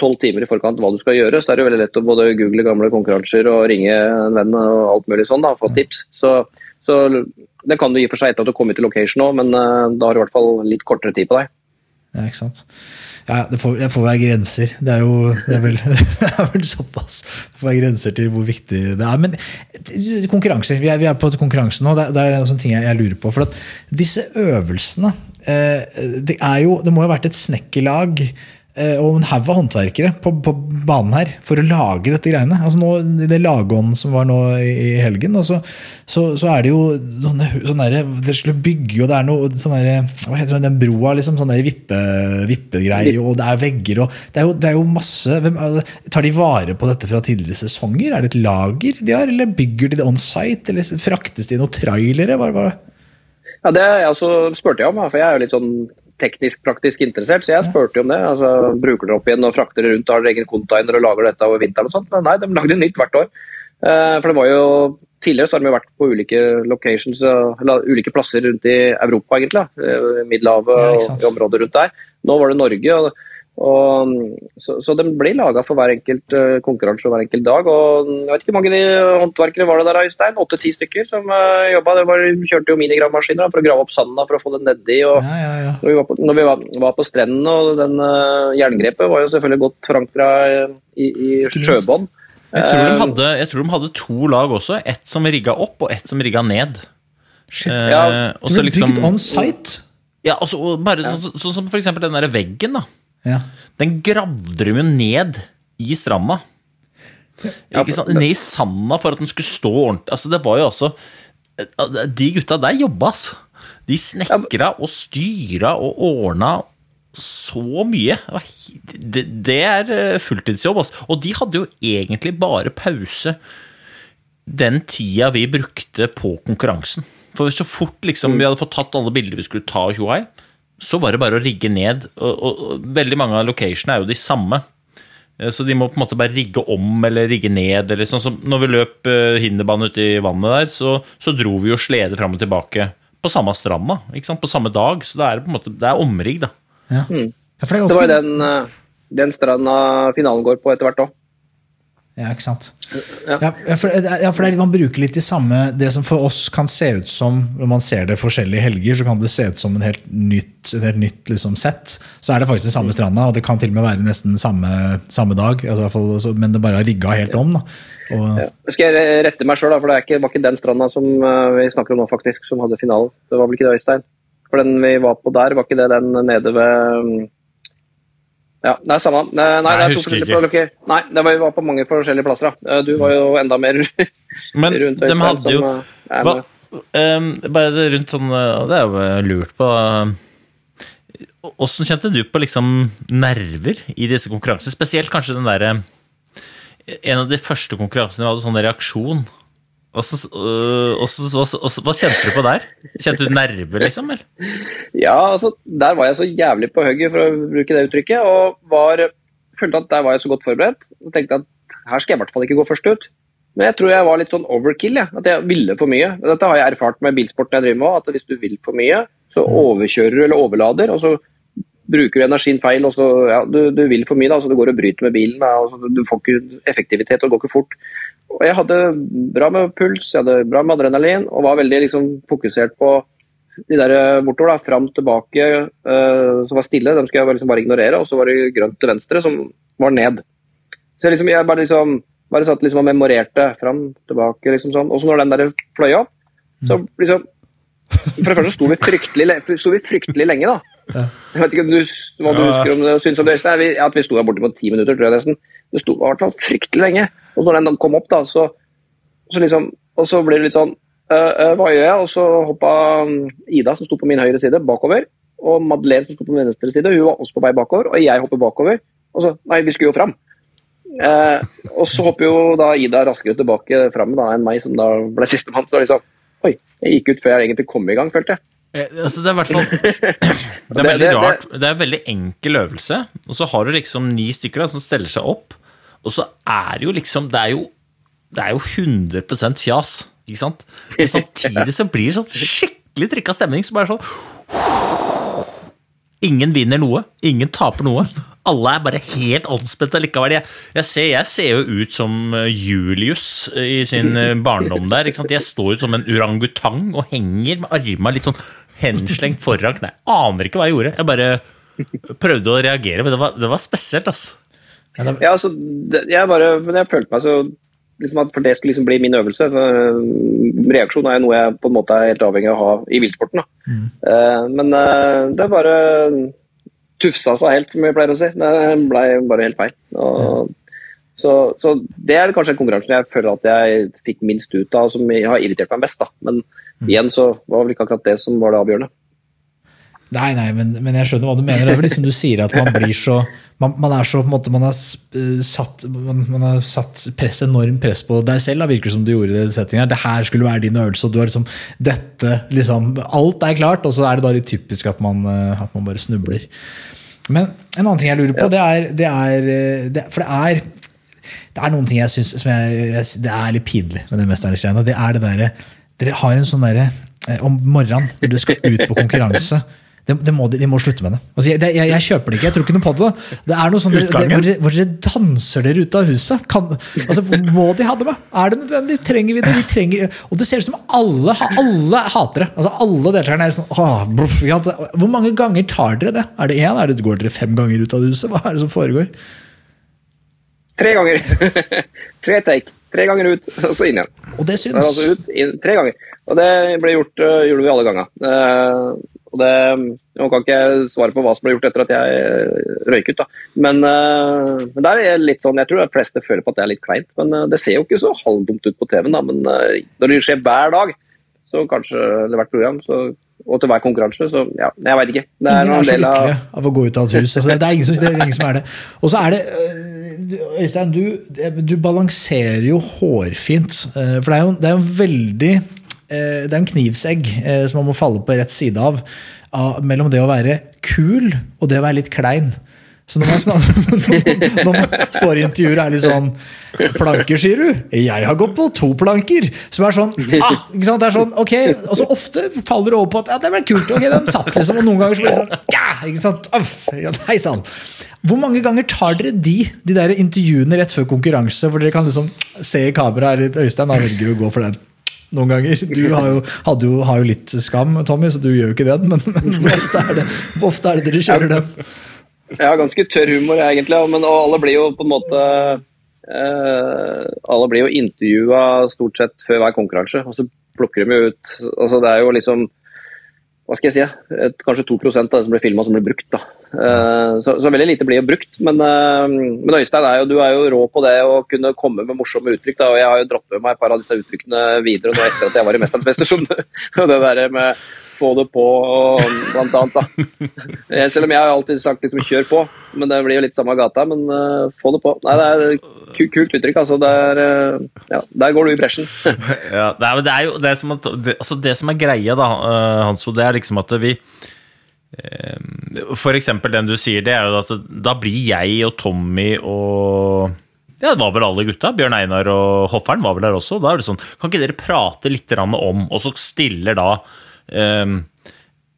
tolv timer i forkant hva du skal gjøre, så er det jo veldig lett å både google gamle konkurranser og ringe en venn og alt mulig sånn, da, få tips. Så, så det kan du i og for seg etter at du kommer til location òg, men da har du i hvert fall litt kortere tid på deg. Ja, ikke sant. Ja, det får, det får, være grenser. Det er jo det er vel, det er vel, såpass. Det får være grenser til hvor viktig det er. Men konkurranser. Vi er, vi er på konkurranse nå. Det, det er en ting jeg, jeg, lurer på. For at disse øvelsene eh, det, jo, det må jo ha vært et snekkerlag Eh, og en haug av håndverkere på, på, banen her for å lage dette greiene. Altså nå, I det lagånden som var nå i, helgen, altså, så, så, er det jo sånne, sånne der, Dere skulle bygge, og det er noe sånn Hva heter det, den broa? liksom, Sånn vippe, vippegreie, og det er vegger og Det er jo, det er jo masse hvem, Tar de vare på dette fra tidligere sesonger? Er det et lager de har, eller bygger de det on site? Eller fraktes de i noen trailere? Hva, hva? Ja, Det altså, spurte jeg om, for jeg er jo litt sånn teknisk-praktisk interessert, så jeg spurte jo om det. altså Bruker dere opp igjen og frakter rundt, har dere egen container og lager dette over vinteren og sånt? Men nei, de lagde nytt hvert år. Uh, for det var jo Tidligere så har de vært på ulike locations, eller ulike plasser rundt i Europa, egentlig. Uh, Middelhavet ja, og i området rundt der. Nå var det Norge. og og, så, så den blir laga for hver enkelt uh, konkurranse og hver enkelt dag. og Jeg vet ikke hvor mange håndverkere var det der, Øystein? Åtte-ti stykker som uh, jobba. De kjørte jo minigravmaskiner for å grave opp sanda for å få det nedi. og ja, ja, ja. Når vi var på, når vi var, var på strendene, og den uh, jerngrepet var jo selvfølgelig godt forankra i, i sjøbånd. Jeg tror, hadde, jeg tror, de hadde, to lag også. Ett som rigga opp, og ett som rigga ned. Shit. Eh, Ja, Uh, Du så ble liksom- bygd on site? Ja, og så- bare sånn sånn som for eksempel den der veggen, da. Ja. Den gravde de jo ned i stranda. Ikke sant? Ned i sanda for at den skulle stå ordentlig. Altså, det var jo altså De gutta der jobba, altså. De snekra og styra og ordna så mye. Det, det, er eh, fulltidsjobb, altså. Og de hadde jo egentlig bare pause den tida vi brukte på konkurransen. For så fort liksom, vi hadde fått tatt alle bilder vi skulle ta av Tjohei, så var det bare å rigge ned. Og, og, og veldig mange av locationene er jo de samme. Eh, Så de må på en måte bare rigge om eller rigge ned. Eller sånn som når vi løp uh, hinderbane ute i vannet der, så, så dro vi jo slede fram og tilbake på samme stranda. Ikke sant? På samme dag. Så det er på en måte, det er omrigg, da. Ja. Ja, for det er Det var jo den, eh, den stranda finalen går på etter hvert òg. Ja, ikke sant. Ja. Ja, for, ja, for det er, man bruker litt de samme Det som for oss kan se ut som Når man ser det forskjellige helger, så kan det se ut som en helt nytt, et helt nytt liksom, sett. Så er det faktisk den samme stranda, og det kan til og med være nesten samme, samme dag. Altså, hvert fall, så- men det bare har rigga helt om. Da. Og, Ja. Skal jeg rette meg sjøl, for det er ikke, var ikke den stranda som eh, vi snakker om nå, faktisk, som hadde finalen. Det var vel ikke det, Øystein? For den vi var på der, var ikke det den nede ved mm, Ja, det er samme. Nei, nei, Nei, det er jeg to forskjellige. Nei, det var, vi var på mange forskjellige plasser. da. Eh, Du var jo enda mer Men rundt de hadde jo eh, hva, eh, Bare rundt sånn eh, Det er jo eh, lurt på Åssen kjente du på liksom nerver i disse konkurransene? Spesielt kanskje den derre En av de første konkurransene vi hadde sånn reaksjon. Åssen- øh, også, hva, hva kjente du på der? Kjente du nerver, liksom? Eller? Ja, altså, der var jeg så jævlig på hugget, for å bruke det uttrykket, og var, følte at der var jeg så godt forberedt. Og tenkte at her skal jeg i hvert fall ikke gå først ut. Men jeg tror jeg var litt sånn overkill, jeg. at jeg ville for mye. Dette har jeg erfart med bilsporten jeg driver med, at hvis du vil for mye, så overkjører du eller overlader, og så bruker du energien feil, og så ja, du, du vil for mye, da, så du går og bryter med bilen. Da, og så du får ikke effektivitet og det går ikke fort. Og jeg hadde bra med puls, jeg hadde bra med adrenalin, og var veldig liksom, fokusert på de der bortover, da, fram tilbake, uh, som var stille, dem skulle jeg bare, liksom bare ignorere, og så var det grønt til venstre, som var ned. Så liksom, jeg bare liksom bare satt liksom og memorerte fram, tilbake, liksom sånn. Og så når den der fløy opp, så liksom For det første sto vi fryktelig, sto vi fryktelig lenge, da. Jeg vet ikke om du, hva du Ja. husker om det, syns om det, At vi sto der borte på ti minutter, tror jeg nesten. Det sto i hvert fall fryktelig lenge. Og når den kom opp, da, så, så liksom Og så blir det litt sånn øh, øh, Hva gjør jeg? Og så hoppa um, Ida, som sto på min høyre side, bakover. Og Madeleine, som sto på min venstre side, hun var også på vei bakover. Og jeg hopper bakover. Og så Nei, vi skulle jo fram. Eh, og så hopper jo da Ida raskere tilbake fram da, enn meg, som da ble sistemann. Så liksom Oi, jeg gikk ut før jeg egentlig kom i gang, følte jeg. Eh, Altså, det er hvert fall Det er veldig rart. Det er en veldig enkel øvelse. Og så har du liksom ni stykker da, som steller seg opp, og så er det jo liksom Det er jo, det er jo 100% fjas, ikke sant? Men samtidig så blir det sånn skikkelig trykka stemning. som bare sånn Ingen vinner noe. Ingen taper noe. Alle er bare helt anspente likevel. Jeg, jeg, ser, jeg ser jo ut som eh, Julius i sin eh, barndom der. Ikke sant? Jeg står ut som en orangutang og henger med arma litt sånn henslengt foran kneet. Aner ikke hva jeg gjorde. Jeg bare prøvde å reagere, men det var, det var spesielt, altså. Ja, altså, jeg bare, men jeg følte meg så liksom at For det skulle liksom bli min øvelse. For, reaksjon er noe jeg på en måte er helt avhengig av å ha i bilsporten. Mm. Uh, men uh, det bare tufsa seg helt, som vi pleier å si. Det ble bare helt feil. Og, så, så det er kanskje konkurransen jeg føler at jeg fikk minst ut av, som har irritert meg mest. da. Men igjen så var vel ikke akkurat det som var det avgjørende. Nei, nei, men, men jeg skjønner hva du mener. Det er vel liksom du sier at man blir så Man, man er så på en måte Man har eh, satt, man, man har satt press, enormt press på deg selv, da, virker som du gjorde i den settingen. Det her skulle være din øvelse, og du har liksom dette liksom Alt er klart, og så er det da litt typisk at man, eh, at man bare snubler. Men en annen ting jeg lurer på, det er, det er, eh, det, For det er det er noen ting jeg syns som jeg, jeg, det er litt pinlig med det mesternes-greiene. Det er det derre Dere har en sånn derre om morgenen når dere skal ut på konkurranse. Det, det må de, de må slutte med det. Altså, jeg, det- jeg, jeg kjøper det ikke. jeg tror ikke noe på det. Det er noe sånn hvor, hvor dere danser dere ut av huset. Kan, altså, må de ha det med? Er det nødvendig? Trenger vi det? Vi trenger, og det ser ut som alle, alle hater det. Altså, alle deltakerne er sånn «Åh, bruff», Hvor mange ganger tar dere det? Er det én? Er det, går dere fem ganger ut av huset? Hva er det som foregår? Tre ganger. Tre take. Tre ganger ut, og så inn igjen. Og det syns. Altså ut inn, tre ganger. Og det ble gjort, uh, gjorde vi alle ganger. Uh, og det, Nå kan ikke jeg svare på hva som ble gjort etter at jeg røyk ut, da. Men, uh, men der er litt sånn, jeg tror de fleste føler på at det er litt kleint. Men det ser jo ikke så halvdumt ut på TV-en, da. Men når det skjer hver dag, så kanskje, eller hvert program, så og til hver konkurranse. Så ja, jeg veit ikke. Det er ingen er så lykkelige av... av å gå ut av et hus. Altså, det, er ingen som, det, er ingen som er det. Og så er det Øystein, du, du, balanserer jo hårfint. Eh, for det er jo, det er jo veldig eh, Det er en knivsegg eh, som man må falle på rett side av, mellom det å være kul og det å være litt klein. Så når man, snakker, når man står i intervjuer og er litt sånn Planker, sier du? Jeg har gått på to planker! Som er sånn ah? Det er sånn, ok, og så Ofte faller det over på at ja, det ble kult. ok, den satt liksom, Og noen ganger så blir det sånn ja, ikke sant? Hei sann. Hvor mange ganger tar dere de de der intervjuene rett før konkurranse? For dere kan liksom se i kameraet litt Øystein da velger å gå for den noen ganger. Du har jo, jo, har jo, litt skam, Tommy, så du gjør jo ikke den. Men, men ofte, er det, ofte er det dere kjører den. Jeg har ganske tørr humor, egentlig. Men alle blir jo på en måte eh, Alle blir jo intervjua stort sett før hver konkurranse, og så plukker de jo ut altså Det er jo liksom hva skal jeg si, et, kanskje 2 av det som blir filma, som blir brukt. da. Uh, så, så, veldig lite blir jo brukt. Men, uh, men Øystein, er jo, du er jo rå på det å kunne komme med morsomme uttrykk. da, og Jeg har jo dratt med meg et par av disse uttrykkene videre nå etter at jeg var i Mesternes mester. det der med få det på, og, blant annet. Da. Eh, selv om jeg har alltid sagt liksom, kjør på, men det blir jo litt samme gata. Men uh, få det på. Nei, det er kult uttrykk. altså. Der, uh, ja, der går du i bresjen. ja, det, er, det er jo det som, det, altså det som er greia, da, Hanso, det er liksom at vi for eksempel den du sier, det er jo at da blir jeg og Tommy og ja, det var vel alle gutta. Bjørn Einar og Hoffern var vel der også. Da er det sånn, Kan ikke dere prate litt om Og så stiller da Ehm,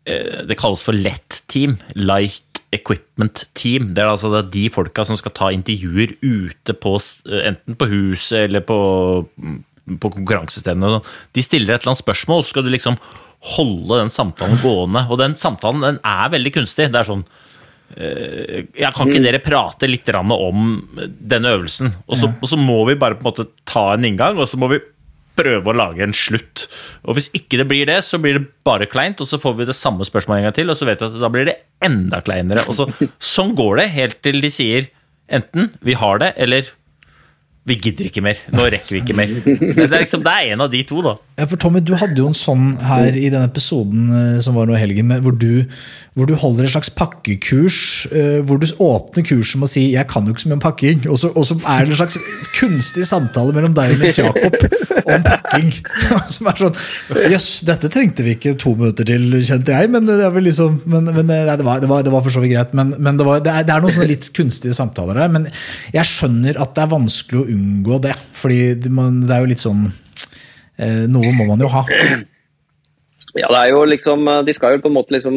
eh, det kalles for lett-team. Light Equipment Team. Det er altså de folka som skal ta intervjuer ute på enten på huset eller på, på konkurransestedene. De stiller et eller annet spørsmål, så skal du liksom holde den samtalen gående. Og den samtalen den er veldig kunstig. Det er sånn eh, ja, Kan ikke mm. dere prate litt om denne øvelsen? Og så, og så må vi bare på en måte ta en inngang, og så må vi prøve å lage en slutt. Og Hvis ikke det blir det, så blir det bare kleint, og så får vi det samme spørsmålet en gang til, og så vet vi at da blir det enda kleinere. Og så, sånn går det helt til de sier enten 'vi har det', eller vi gidder ikke mer. Nå rekker vi ikke mer. Det er, liksom, det er en av de to, da. Ja, for Tommy, du hadde jo en sånn her i den episoden eh, som var nå i helgen, hvor du, hvor du, holder et slags pakkekurs. Eh, hvor du åpner kurset med å si 'jeg kan jo ikke så mye om pakking', og så, og så er det en slags kunstig samtale mellom deg og Nils Jakob om pakking. Som er sånn Jøss, dette trengte vi ikke to minutter til, kjente jeg, men det, liksom, men, men, nei, det, var, det, var, det, var, for så vidt greit. Men, men det, var, er, det er noen litt kunstige samtaler der. Men jeg skjønner at det er vanskelig å unngå det. Fordi det er jo litt sånn eh, Noe må man jo ha. Ja, det er jo liksom De skal jo på en måte liksom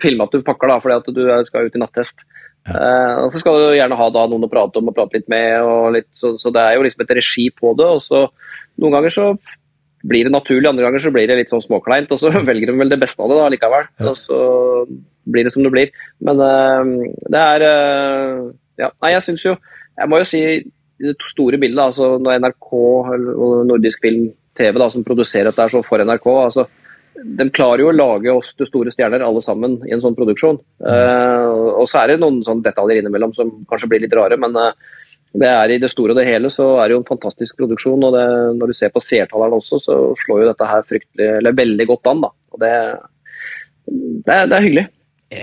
filme at du pakker, da, fordi at du skal ut i nattest. Ja. Eh, og så skal du gjerne ha da, noen å prate om og prate litt med. Litt, så, så, det er jo liksom et regi på det. og så Noen ganger så blir det naturlig, andre ganger så blir det litt sånn småkleint. Og så velger de vel det beste av det da likevel. Ja. Og så blir det som det blir. Men eh, det er eh, Ja, nei, jeg syns jo Jeg må jo si det store bildet, altså når NRK og Nordisk Film TV da, som produserer dette så for NRK altså, De klarer jo å lage oss til store stjerner alle sammen i en sånn produksjon. Uh, og så er det noen sånne detaljer innimellom som kanskje blir litt rare, men uh, det er i det store og det hele så er det jo en fantastisk produksjon. og det, Når du ser på seertallene også, så slår jo dette her fryktelig, eller veldig godt an. da, og Det, det, er, det er hyggelig.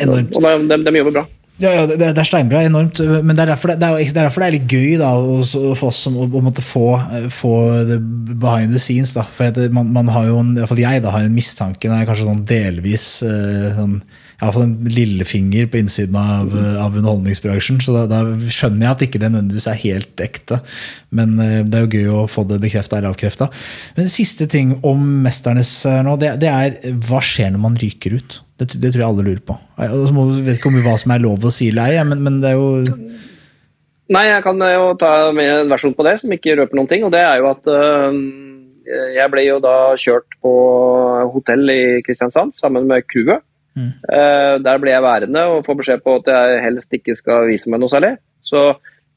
Enormt. Og de, de, de jobber bra. Ja, ja det, det, er steinbra. Enormt. Men det er derfor det, det, er, det er, derfor det er litt gøy da, for oss som, å, å måtte få, få det behind the scenes. Da. For man, man, har jo, en, i hvert fall jeg da, har en mistanke, det er kanskje sånn delvis eh, sånn, Iallfall en lillefinger på innsiden av, av underholdningsbransjen. Så da, da, skjønner jeg at ikke det nødvendigvis er helt ekte. Men eh, det er jo gøy å få det bekrefta eller avkrefta. Men siste ting om Mesternes eh, nå, det, det er hva skjer når man ryker ut? Det, det, tror jeg alle lurer på. Jeg vet ikke om hva som er lov å si eller ei, men, men, det er jo Nei, jeg kan jo ta med en versjon på det som ikke røper noen ting. Og det er jo at øh, jeg ble jo da kjørt på hotell i Kristiansand sammen med crewet. Mm. Uh, der ble jeg værende og får beskjed på at jeg helst ikke skal vise meg noe særlig. Så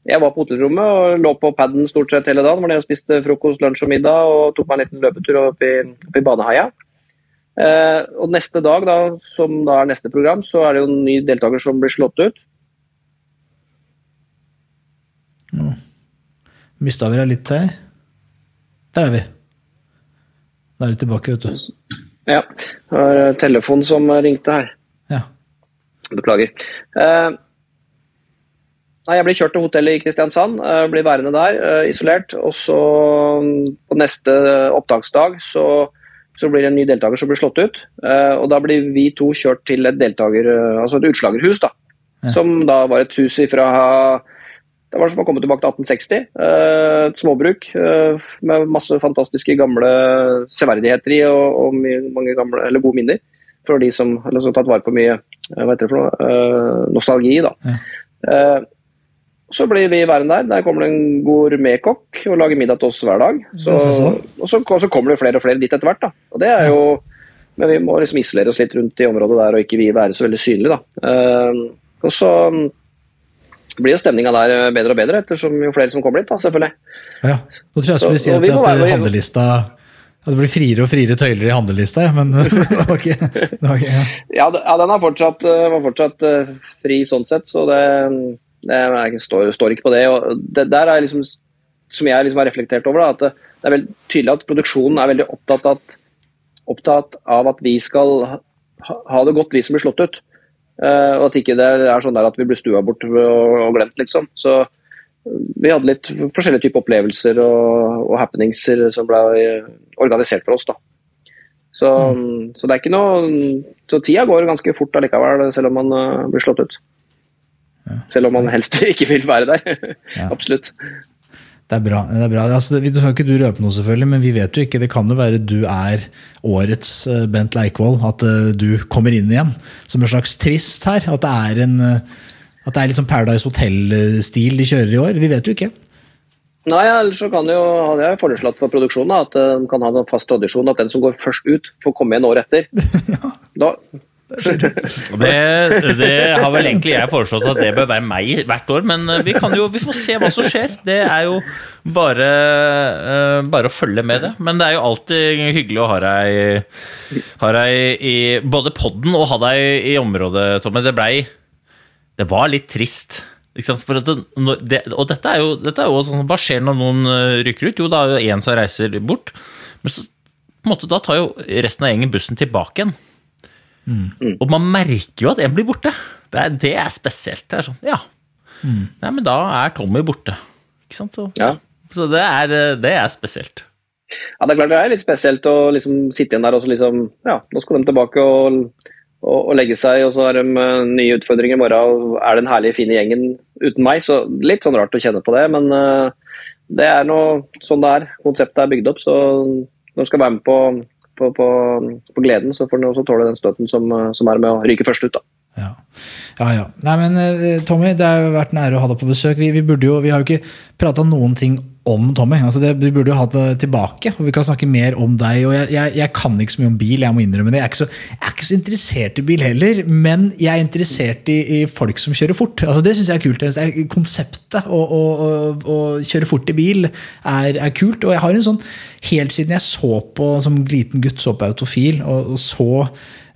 jeg var på hotellrommet og lå på paden stort sett hele dagen. Var nede og spiste frokost, lunsj og middag og tok meg en liten løpetur opp i, opp i Baneheia. Eh, og neste dag, da, som da er neste program, så er det jo en ny deltaker som blir slått ut. Mm. Mista vi deg litt her? Der er vi. Da er vi tilbake, vet du. Ja. Det var telefonen som ringte her. Ja. Beklager. Eh, Nei, Jeg blir kjørt til hotellet i Kristiansand, uh, blir værende der uh, isolert. Og så um, på neste opptaksdag så, så, blir det en ny deltaker som blir slått ut. Uh, og da blir vi to kjørt til et deltaker, altså et utslagerhus, da. Ja. Som da var et hus ifra det var som å komme tilbake til 1860. Et småbruk med masse fantastiske gamle severdigheter i og, og mange gamle, eller gode minner. For de som har tatt vare på mye hva heter det for noe, nostalgi. da. Ja. Så blir vi værende der. Der kommer det en gourmetkokk og lager middag til oss hver dag. Så, og, så, så, kommer det flere og flere dit etter hvert. Da. Og det er jo, Men vi må liksom isolere oss litt rundt i området der og ikke vi være så veldig synlige. Da. Uh, og så blir jo stemninga der bedre og bedre ettersom jo flere som kommer dit, da, selvfølgelig. Ja, Nå tror jeg skulle si at, at, at handlelista at det blir friere og friere tøyler i handlelista, men det var ikke, det var ikke ja. Ja, den er fortsatt, var fortsatt fri sånn sett, så det jeg står, står, ikke på det. og det der er liksom, Som jeg liksom har reflektert over, da, at det, det, er veldig tydelig at produksjonen er veldig opptatt, at, opptatt av at vi skal ha, ha, det godt, vi som blir slått ut. Uh, og at ikke det er sånn der at vi blir stua bort og, og glemt, liksom. Så vi hadde litt forskjellige typer opplevelser og, og happeningser som ble organisert for oss. da. Så, mm. så, det er ikke noe Så tida går ganske fort allikevel, selv om man blir slått ut. Selv om man helst ikke vil være der. Absolutt. Det er bra. det er bra. Altså, vi kan ikke du røpe noe, selvfølgelig, men vi vet jo ikke. Det kan jo være du er årets eh, Bent Leikvoll. At eh, du kommer inn igjen som en slags twist her. At det er, en, eh, at det er sånn Paradise Hotel-stil de kjører i år. Vi vet jo ikke. Nei, ellers så kan jo, hadde jeg foreslått for produksjonen at de kan ha en fast tradisjon at den som går først ut, får komme igjen året etter. ja. Da det, det, har vel egentlig jeg foreslått at det bør være meg hvert år, men eh, vi, kan jo, vi får se hva som skjer. Det er jo bare, uh, bare å følge med det. Men det er jo alltid hyggelig å ha deg, ha deg i både podden og ha deg i området, Tommy. Det blei Det var litt trist. Det, det, og dette er jo, dette er jo sånn, Hva skjer når noen eh, rykker ut? Jo, da er det én som reiser bort. Men så, en måte, da tar jo resten av gjengen bussen tilbake igjen. Mm. Og man merker jo at en blir borte. Det er, det er spesielt. Det er sånn, ja. Mm. Nei, men da er Tommy borte. Ikke sant? Så, ja. så det, er, det, er, spesielt. Ja, det er klart det er litt spesielt å liksom sitte igjen der og så liksom Ja, nå skal de tilbake og, og, og legge seg, og så har de uh, nye utfordringer i morgen. Og er den herlige, fine gjengen uten meg? Så litt sånn rart å kjenne på det, men uh, det er noe sånn det er. Konseptet er bygd opp, så når de skal være med på på, på, på, gleden, så får den også tåle den støtten som, som, er med å ryke først ut. da. Ja. ja, ja. Nei, men eh, Tommy, det har vært en ære å ha deg på besøk. Vi, vi, jo, vi har jo ikke prata noen ting om Tommy. Altså det, vi burde jo hatt det tilbake, og vi kan snakke mer om deg. og jeg, jeg, jeg, kan ikke så mye om bil, jeg må innrømme det. Jeg er ikke så, er ikke så interessert i bil heller, men jeg er interessert i, i folk som kjører fort. Altså det syns jeg er kult. Konseptet å, å, å, kjøre fort i bil er, er, kult. Og jeg har en sånn, helt siden jeg så på som liten gutt så på Autofil, og, og så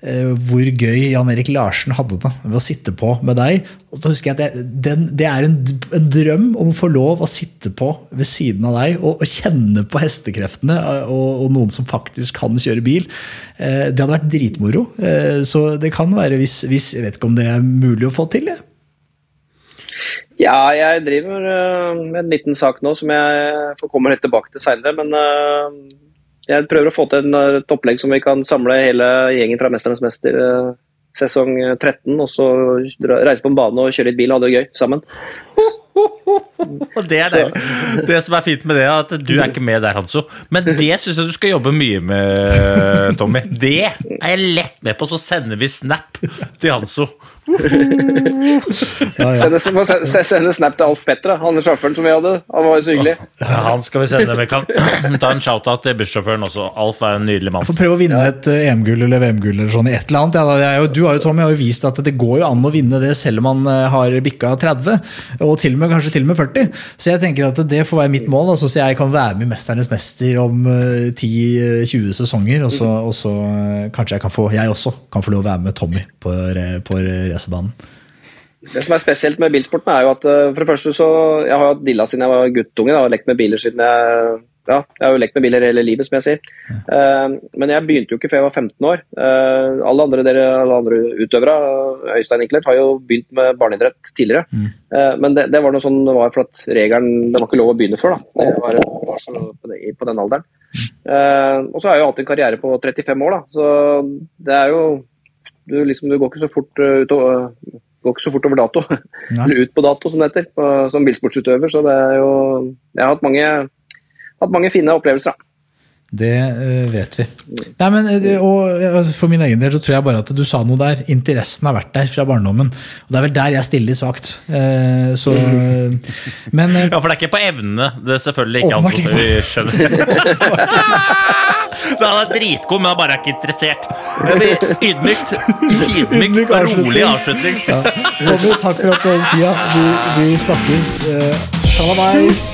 hvor gøy Jan Erik Larsen hadde det ved å sitte på med deg. Og så husker jeg at det, den, det er en, en, drøm om å få lov å sitte på ved siden av deg og, og kjenne på hestekreftene eh, og, og, noen som faktisk kan kjøre bil. Eh, det hadde vært dritmoro. Så det kan være hvis, hvis Jeg vet ikke om det er mulig å få til. det. Ja, jeg driver med en liten sak nå som jeg får komme litt tilbake til seinere. Men jeg prøver å få til et opplegg som vi kan samle hele gjengen fra 'Mesternes mester' eh, sesong 13, og så reise på en bane og kjøre litt bil og ha det gøy sammen. Og det er det. det som er fint med det, er at du er ikke med der, Hanso. Men det syns jeg du skal jobbe mye med, Tommy. Det er jeg lett med på, så sender vi snap til Hanso ja, ja. Sende, sende, sende, snap til Alf Petter, han sjåføren som vi hadde. Han var jo så hyggelig. Ja, han skal vi sende. Vi kan ta en shout-out til bussjåføren også. Alf er en nydelig mann. Få prøve å vinne et eh, EM-gull eller VM-gull eller sånn i et eller annet. Du har jo, Tommy, har jo vist at det går jo an å vinne det selv om man eh, har bikka 30, og til og med, kanskje til og med 40. Så jeg tenker at det får være mitt mål, altså, så jeg kan være med i Mesternes mester om 10-20 eh, sesonger. Og så, og så kanskje jeg kan få, jeg også kan få lov å være med Tommy på, på racerbanen. Det som er spesielt med bilsporten, er jo at eh, for det første så Jeg har hatt dilla siden jeg var guttunge. og lekt med biler siden jeg ja, jeg har jo lekt med biler hele livet, som jeg sier. Uh, men jeg begynte jo ikke før jeg var 15 år. Uh, alle, andre, dere, alle andre utøvere, Øystein Inklert, har jo begynt med barneidrett tidligere. Mm. Uh, men det, det, var noe sånn det var for at regelen Det var ikke lov å begynne før. da. Det var, var så på, det, på, den alderen. og så har jeg jo hatt en karriere på 35 år, da. Så det er jo Du, liksom, du går ikke så fort ut og går ikke så fort over dato. Eller ut på dato, som det heter, på, som bilsportsutøver. Så det er jo Jeg har hatt mange, hatt mange fine opplevelser. da. Det uh, vet vi. Nei, men, eh, og For min egen del så tror jeg bare at du sa noe der. Interessen har vært der fra barndommen. Og Det er vel der jeg stiller svakt. Uh, så, men, uh, ja, for det er ikke på evnene det selvfølgelig ikke altså, vi skjønner. det er dritgod, men han bare er ikke interessert. Ydmykt. Ydmykt og rolig avslutning. Ja. Takk for at du hadde tida. Vi, vi snakkes. Uh, Shalabais.